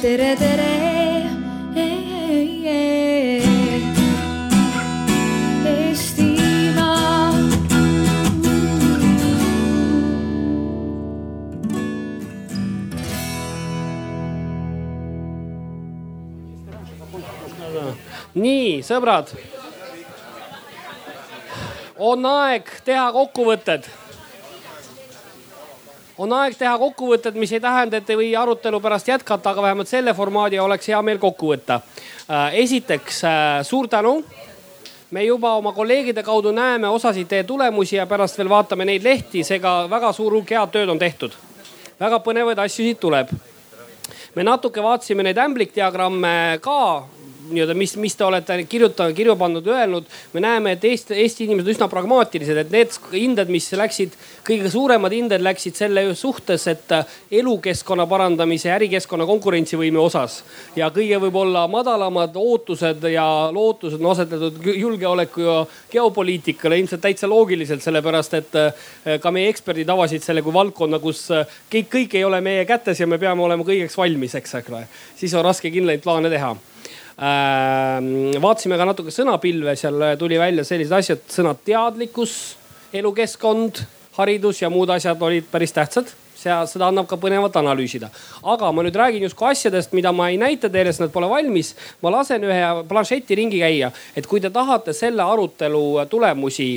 tere, tere. Nii, sõbrad. on aeg teha kokkuvõtted. On aeg teha kokkuvõtted, mis ei tähenda, et ei või arutelu pärast jätkata, aga vähemalt selle formaadi oleks hea meel kokku võtta. esiteks äh, suur tänu me juba oma kolleegide kaudu näeme osasid teie tulemusi ja pärast veel vaatame neid lehti, seega väga suur hulk head tööd on tehtud. väga põnevaid asju siit tuleb. me natuke vaatasime neid ämblikdiagramme ka nii-öelda, mis, mis te olete kirjutanud, kirja pannud, öelnud. me näeme, et Eesti, Eesti inimesed on üsna pragmaatilised, et need hinded, mis läksid, kõige suuremad hinded läksid selle suhtes, et elukeskkonna parandamise ärikeskkonna konkurentsivõime osas. ja kõige võib-olla madalamad ootused ja lootused on asetatud julgeoleku ja geopoliitikale ilmselt täitsa loogiliselt, sellepärast et eh, ka meie eksperdid avasid selle kui valdkonna, kus eh, kõik, kõik ei ole meie kätes ja me peame olema kõigeks valmis, eks ole. siis on raske kindlaid plaane teha vaatasime ka natuke sõnapilve, seal tuli välja sellised asjad, sõnad teadlikkus, elukeskkond, haridus ja muud asjad olid päris tähtsad seal, seda annab ka põnevat analüüsida. aga ma nüüd räägin justkui asjadest, mida ma ei näita teile, sest nad pole valmis. ma lasen ühe planšeti ringi käia, et kui te tahate selle arutelu tulemusi,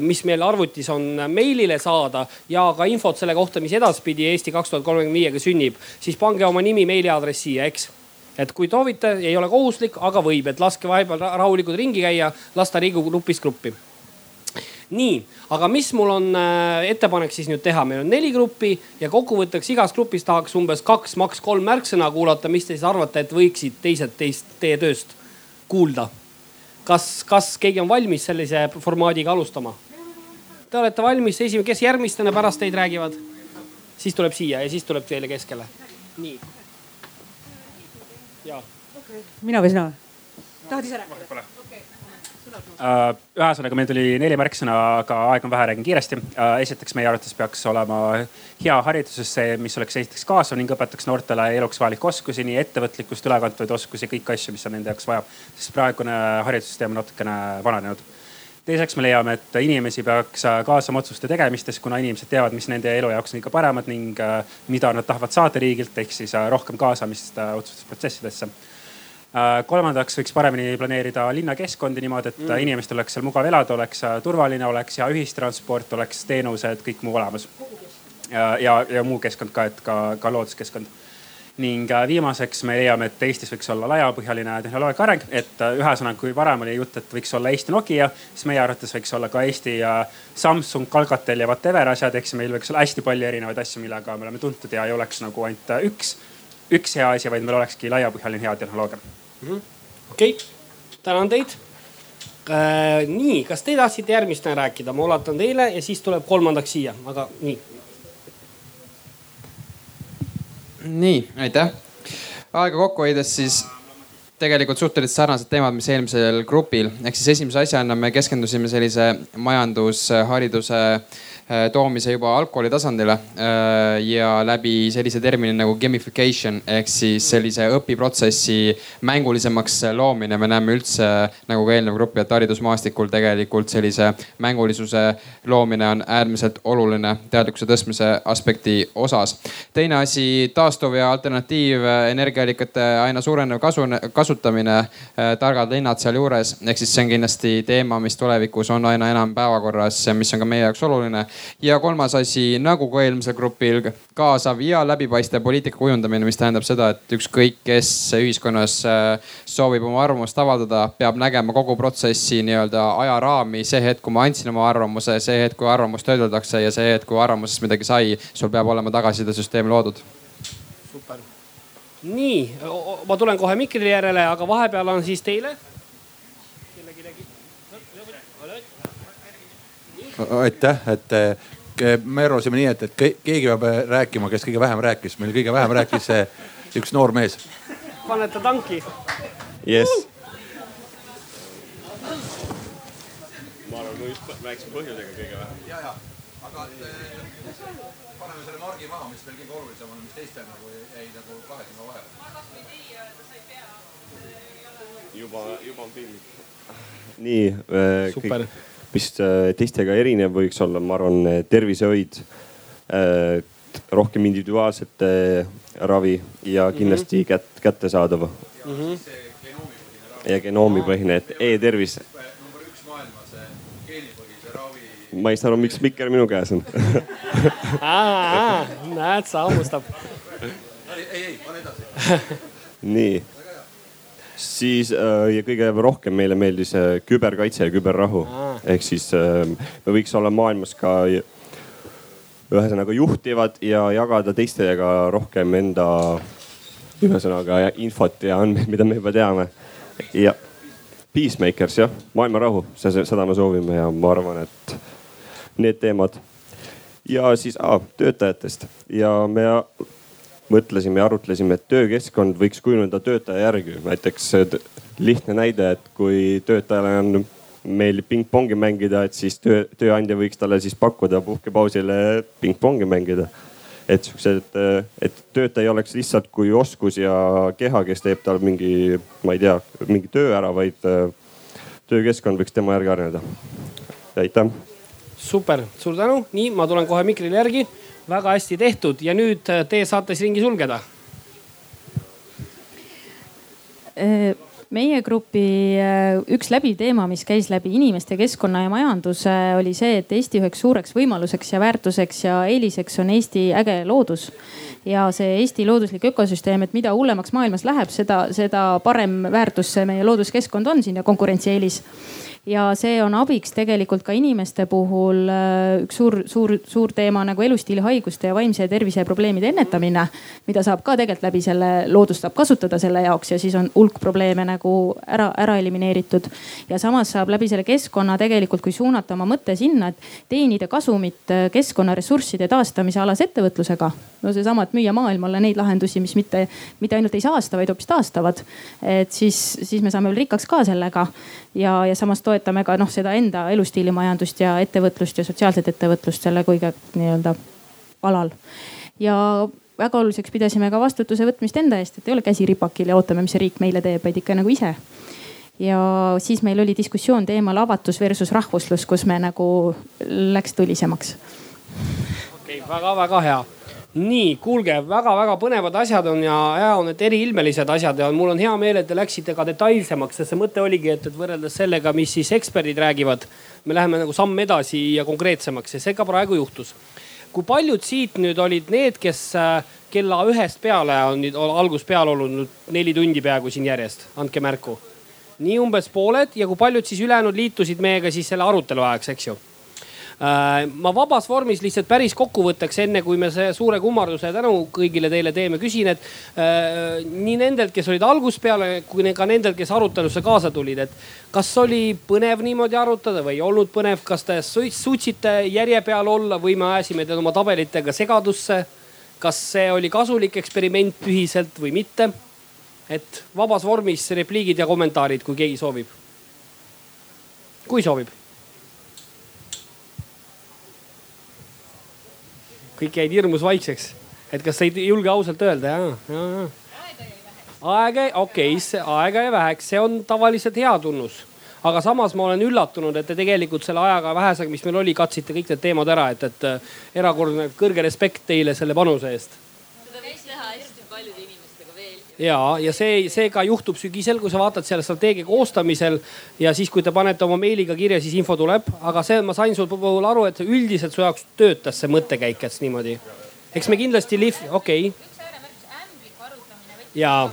mis meil arvutis on meilile saada ja ka infot selle kohta, mis edaspidi Eesti kaks tuhat kolmekümne viiega sünnib, siis pange oma nimi, meiliaadress siia, eks et kui soovite, ei ole kohustuslik, aga võib, et laske vahepeal ra- rahulikult ringi käia, lasta Riigikogu grupist gruppi. nii, aga mis mul on äh, ettepanek siis nüüd teha, meil on neli gruppi ja kokkuvõtteks igas grupis tahaks umbes kaks, maks kolm märksõna kuulata, mis te siis arvate, et võiksid teised teist, teie tööst kuulda. kas, kas keegi on valmis sellise formaadiga alustama? Te olete valmis, esimene, kes järgmistena pärast teid räägivad? siis tuleb siia ja siis tuleb teile keskele. nii. Ja mina või sina? tahad ise rääkida? Äh, ühesõnaga, meil tuli neli märksõna, aga aega on vähe, räägin kiiresti. esiteks meie arvates peaks olema hea hariduses see, mis oleks esiteks kaasav ning õpetaks noortele eluks vajalikke oskusi, nii ettevõtlikkust, ülekantavaid oskusi, kõiki asju, mis on nende jaoks vaja. sest praegune haridussüsteem on natukene vananenud teiseks me leiame, et inimesi peaks kaasama otsuste tegemistes, kuna inimesed teavad, mis nende elu jaoks on kõige paremad ning äh, mida nad tahavad saada riigilt, ehk siis äh, rohkem kaasamist äh, otsustusprotsessidesse. kolmandaks võiks paremini planeerida linnakeskkondi niimoodi, et mm. inimestel oleks seal mugav elada, oleks äh, turvaline, oleks hea ühistransport, oleks teenused, kõik muu olemas. ja, ja, ja muu keskkond ka, et ka, ka looduskeskkond ning äh, viimaseks me leiame, et Eestis võiks olla laiapõhjaline tehnoloogia areng, et äh, ühesõnaga, kui varem oli jutt, et võiks olla Eesti Nokia, siis meie arvates võiks olla ka Eesti ja Samsung, Alcatel ja whatever asjad, siis meil võiks olla hästi palju erinevaid asju, millega me oleme tuntud ja ei oleks nagu ainult äh, üks, üks hea asi, vaid meil olekski laiapõhjaline hea tehnoloogia. okei okay., tänan teid äh,. nii, kas te tahtsite järgmistena rääkida, ma ulatan teile ja siis tuleb kolmandaks siia, aga nii. nii, aitäh. aega kokku hoides siis tegelikult suhteliselt sarnased teemad, mis eelmisel grupil ehk siis esimese asjana me keskendusime sellise majandushariduse äh, toomise juba algkooli tasandile äh, ja läbi sellise termini nagu gamification ehk siis sellise õpiprotsessi mängulisemaks loomine. me näeme üldse nagu ka eelnev grupp, et haridusmaastikul tegelikult sellise mängulisuse loomine on äärmiselt oluline teadlikkuse tõstmise aspekti osas. teine asi, taastuv ja alternatiivenergiaallikate aina suurenev kasu, kasutamine, targad linnad sealjuures, ehk siis see on kindlasti teema, mis tulevikus on aina enam päevakorras mis on ka meie jaoks oluline. Ja kolmas asi, nagu ka eelmisel grupil, kaasav ja läbipaistev poliitika kujundamine, mis tähendab seda, et ükskõik, kes ühiskonnas äh, soovib oma arvamust avaldada, peab nägema kogu protsessi nii-öelda ajaraami. see hetk, kui ma andsin oma arvamuse, see hetk, kui arvamust töödeldakse ja see hetk, kui arvamusest midagi sai, sul peab olema tagasisidesüsteem loodud super. nii, ma tulen kohe mikri järele, aga vahepeal on siis teile. aitäh, et eh, me arvasime nii, et, et ke- keegi peab eh, rääkima, kes kõige vähem rääkis. meil kõige vähem rääkis eh, üks noor mees. panete tanki. jess. ma arvan, ma rääkisin põhjusega kõige vähem. ja, ja, aga paneme selle margi maha, mis veel kõige olulisem on, mis teistel nagu jäi nagu kahe silma vahele. juba, juba on piinlik. nii, kõik, mis äh, teistega erinev võiks olla, ma arvan, tervishoid, rohkem individuaalset äh, ravi ja kindlasti Mhm. kät-, kättesaadav ja genoomipõhine, et e-tervis. ma ei saa aru, miks mikker minu käes on. Näed, sa hammustab. nii, siis äh, ja kõige rohkem meile meeldis äh, küberkaitse ja küberrahu ehk siis äh, me võiks olla maailmas ka ühesõnaga juhtivad ja jagada teistega rohkem enda ühesõnaga infot ja andmeid, mida me juba teame. ja Peacemakers jah, maailma rahu, seda me soovime ja ma arvan, et need teemad ja siis ah, töötajatest ja me mõtlesime ja arutlesime, et töökeskkond võiks kujuneda töötaja järgi. näiteks lihtne näide, et kui töötajale on, meeldib pingpongi mängida, et siis töö, tööandja võiks talle siis pakkuda puhkepausile pingpongi mängida. et siuksed, et töötaja ei oleks lihtsalt kui oskus ja keha, kes teeb tal mingi, ma ei tea, mingi töö ära, vaid äh, töökeskkond võiks tema järgi areneda. aitäh super, suur tänu, nii ma tulen kohe mikrile järgi. väga hästi tehtud ja nüüd äh, teie saate siis ringi sulgeda. Meie grupi äh, üks läbiv teema, mis käis läbi inimeste, keskkonna ja majanduse, oli see, et Eesti üheks suureks võimaluseks ja väärtuseks ja eeliseks on Eesti äge loodus. Ja see Eesti looduslik ökosüsteem, et mida hullemaks maailmas läheb, seda, seda parem väärtus see meie looduskeskkond on siin ja konkurentsieelis ja see on abiks tegelikult ka inimeste puhul äh, üks suur, suur, suur teema nagu elustiilihaiguste ja vaimse tervise probleemide ennetamine, mida saab ka tegelikult läbi selle, loodust saab kasutada selle jaoks ja siis on hulk probleeme nagu ära, ära elimineeritud. ja samas saab läbi selle keskkonna tegelikult, kui suunata oma mõte sinna, et teenida kasumit äh, keskkonnaressursside taastamise alase ettevõtlusega. no seesama, et müüa maailmale neid lahendusi, mis mitte, mitte ainult ei saasta, vaid hoopis taastavad. et siis, siis me saame veel rikkaks ka sellega ja, ja samas toetame ka noh, seda enda elustiilimajandust ja ettevõtlust ja sotsiaalset ettevõtlust selle kõige nii-öelda alal. ja väga oluliseks pidasime ka vastutuse võtmist enda eest, et ei ole käsi ripakil ja ootame, mis see riik meile teeb, vaid ikka nagu ise. Ja siis meil oli diskussioon teemal avatus versus rahvuslus, kus me nagu läks tulisemaks. Okei okay,, väga-väga hea nii, kuulge väga,, väga-väga põnevad asjad on ja hea on, et eriilmelised asjad ja mul on hea meel, et te läksite ka detailsemaks, sest see mõte oligi, et, et võrreldes sellega, mis siis eksperdid räägivad, me läheme nagu samm edasi ja konkreetsemaks ja see ka praegu juhtus. kui paljud siit nüüd olid need, kes äh, kella ühest peale on nüüd algusest peale olnud nüüd neli tundi peaaegu siin järjest, andke märku. nii umbes pooled ja kui paljud siis ülejäänud liitusid meiega siis selle arutelu ajaks, eks ju ma vabas vormis lihtsalt päris kokkuvõtteks, enne kui me see suure kummarduse tänu kõigile teile teeme, küsin, et äh, nii nendelt, kes olid algusest peale, kui ka nendelt, kes arutelusse kaasa tulid, et kas oli põnev niimoodi arutada või ei olnud põnev, kas te su- suutsite järje peal olla või me ajasime teid oma tabelitega segadusse? kas see oli kasulik eksperiment ühiselt või mitte? et vabas vormis repliigid ja kommentaarid, kui keegi soovib. kui soovib kõik jäid hirmus vaikseks, et kas sa ei julge ausalt öelda ja, ja, ja. aega, okei okay,, aega jäi väheks, see on tavaliselt hea tunnus. aga samas ma olen üllatunud, et te tegelikult selle ajaga vähesega, mis meil oli, katsite kõik need teemad ära, et, et äh, erakordne kõrge respekt teile selle panuse eest seda võiks teha hästi paljude inimestega veel. ja, ja see, see ka juhtub sügisel, kui sa vaatad selle strateegia koostamisel ja siis, kui te panete oma meiliga kirja, siis info tuleb, aga see, ma sain sul puhul aru, et üldiselt su jaoks töötas see mõttekäik, et niimoodi. eks me kindlasti lihv-, okei okay.. ja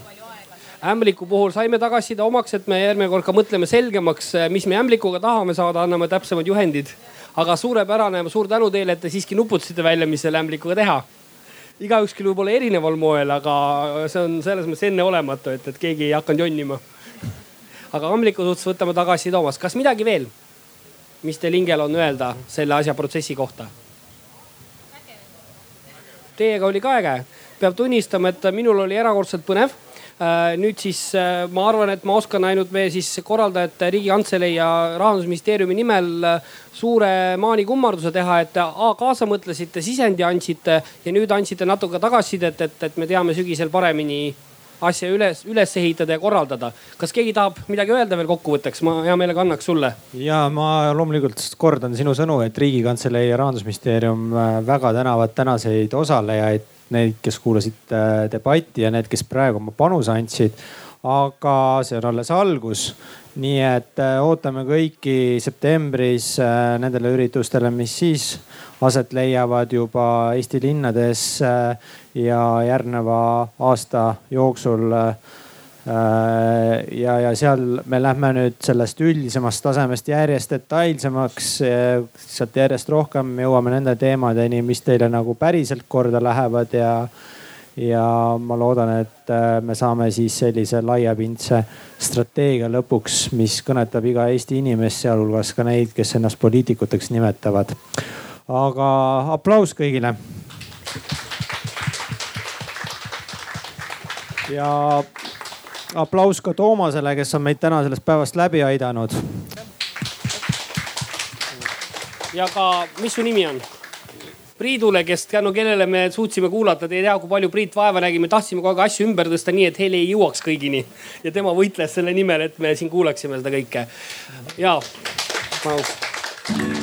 ämbliku puhul saime tagasiside omaks, et me järgmine kord ka mõtleme selgemaks, mis me ämblikuga tahame saada, anname täpsemad juhendid. aga suurepärane, suur tänu teile, et te siiski nuputasite välja, mis selle ämblikuga teha igaüks küll võib-olla erineval moel, aga see on selles mõttes enneolematu, et, et keegi ei hakanud jonnima. aga Ambliku suhtes võtame tagasiside omast, kas midagi veel, mis teil hingel on öelda selle asja protsessi kohta? Teiega oli ka äge, peab tunnistama, et minul oli erakordselt põnev nüüd siis äh, ma arvan, et ma oskan ainult meie siis korraldajate Riigikantselei ja rahandusministeeriumi nimel äh, suure maani kummarduse teha, et A kaasa mõtlesite, sisendi andsite ja nüüd andsite natuke tagasisidet, et, et me teame sügisel paremini asja üles, üles ehitada ja korraldada. kas keegi tahab midagi öelda veel kokkuvõtteks, ma hea meelega annaks sulle. ja ma loomulikult kordan sinu sõnu, et riigikantselei ja rahandusministeerium äh, väga tänavad tänaseid osalejaid, neid, kes kuulasid äh, debatti ja need, kes praegu oma panuse andsid. aga see on alles algus nii et äh, ootame kõiki septembris nendele üritustele, mis siis aset leiavad juba Eesti linnades ja järgneva aasta jooksul Äh, ja, ja seal me lähme nüüd sellest üldisemast tasemest järjest detailsemaks, sealt järjest rohkem jõuame nende teemadeni, mis teile nagu päriselt korda lähevad ja, ja ma loodan, et äh, me saame siis sellise laiapindse strateegia lõpuks, mis kõnetab iga Eesti inimest, sealhulgas ka neid, kes ennast poliitikuteks nimetavad. aga aplaus kõigile. ja aplaus ka Toomasele, kes on meid täna sellest päevast läbi aidanud. ja ka, mis su nimi on? Priidule, kes tänu kellele me suutsime kuulata, te ei tea, kui palju Priit vaeva nägi, me tahtsime kogu aeg asju ümber tõsta nii, et heli ei jõuaks kõigini. ja tema võitles selle nimel, et me siin kuulaksime seda kõike. ja, aplaus.